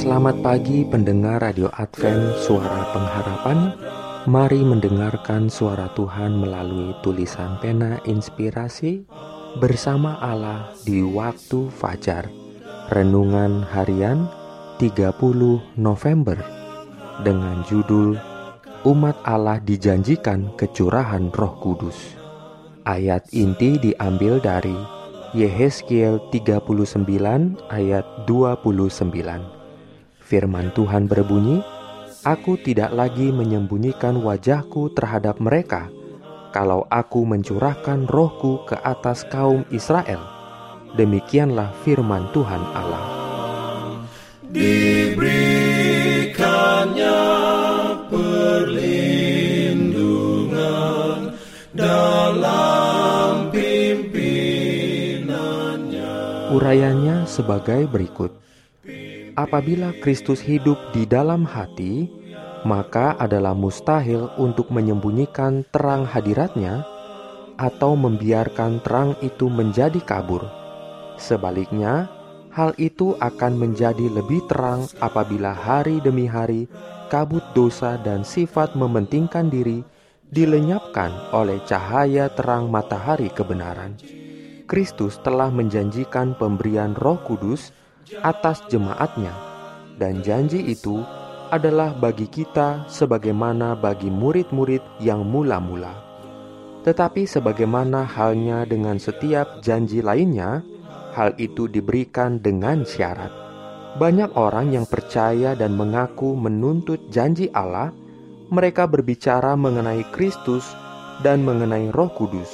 Selamat pagi pendengar Radio Advent Suara Pengharapan. Mari mendengarkan suara Tuhan melalui tulisan pena inspirasi Bersama Allah di waktu fajar Renungan harian 30 November Dengan judul Umat Allah dijanjikan kecurahan roh kudus. Ayat inti diambil dari Yehezkiel 39 ayat 29 Firman Tuhan berbunyi, Aku tidak lagi menyembunyikan wajahku terhadap mereka kalau aku mencurahkan rohku ke atas kaum Israel. Demikianlah firman Tuhan Allah. Diberikannya perlindungan dalam pimpinannya. Urayanya sebagai berikut. Apabila Kristus hidup di dalam hati, maka adalah mustahil untuk menyembunyikan terang hadiratnya atau membiarkan terang itu menjadi kabur. Sebaliknya, hal itu akan menjadi lebih terang apabila hari demi hari kabut dosa dan sifat mementingkan diri dilenyapkan oleh cahaya terang matahari kebenaran. Kristus telah menjanjikan pemberian Roh Kudus atas jemaatnya, dan janji itu adalah bagi kita sebagaimana bagi murid-murid yang mula-mula. Tetapi sebagaimana halnya dengan setiap janji lainnya, hal itu diberikan dengan syarat. Banyak orang yang percaya dan mengaku menuntut janji Allah, mereka berbicara mengenai Kristus dan mengenai Roh Kudus.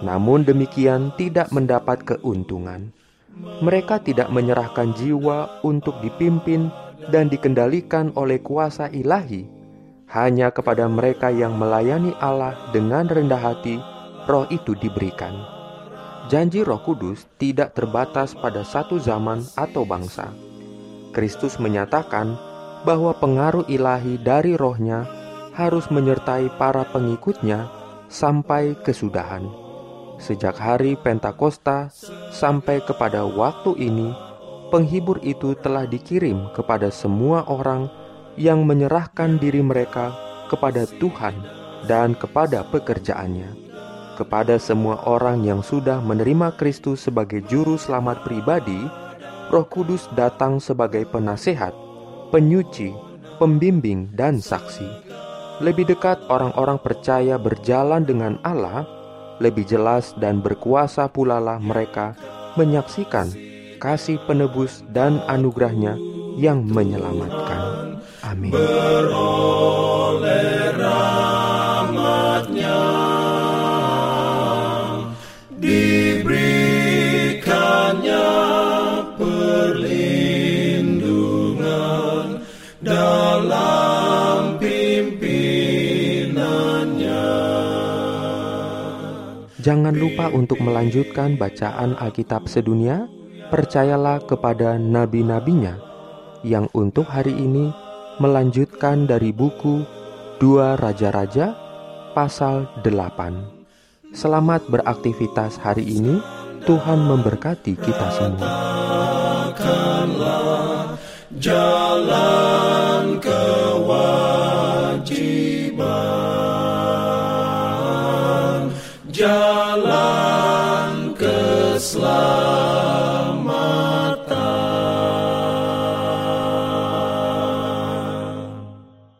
Namun demikian tidak mendapat keuntungan mereka tidak menyerahkan jiwa untuk dipimpin dan dikendalikan oleh kuasa ilahi. Hanya kepada mereka yang melayani Allah dengan rendah hati, roh itu diberikan. Janji Roh Kudus tidak terbatas pada satu zaman atau bangsa. Kristus menyatakan bahwa pengaruh ilahi dari rohnya harus menyertai para pengikutnya sampai kesudahan. Sejak hari Pentakosta sampai kepada waktu ini, penghibur itu telah dikirim kepada semua orang yang menyerahkan diri mereka kepada Tuhan dan kepada pekerjaannya. Kepada semua orang yang sudah menerima Kristus sebagai juru selamat pribadi, Roh Kudus datang sebagai penasehat, penyuci, pembimbing, dan saksi. Lebih dekat orang-orang percaya berjalan dengan Allah lebih jelas dan berkuasa pula lah mereka menyaksikan kasih penebus dan anugerahnya yang menyelamatkan. Amin. Jangan lupa untuk melanjutkan bacaan Alkitab sedunia. Percayalah kepada nabi-nabinya yang untuk hari ini melanjutkan dari buku Dua Raja-Raja pasal 8. Selamat beraktivitas hari ini. Tuhan memberkati kita semua. Jalan love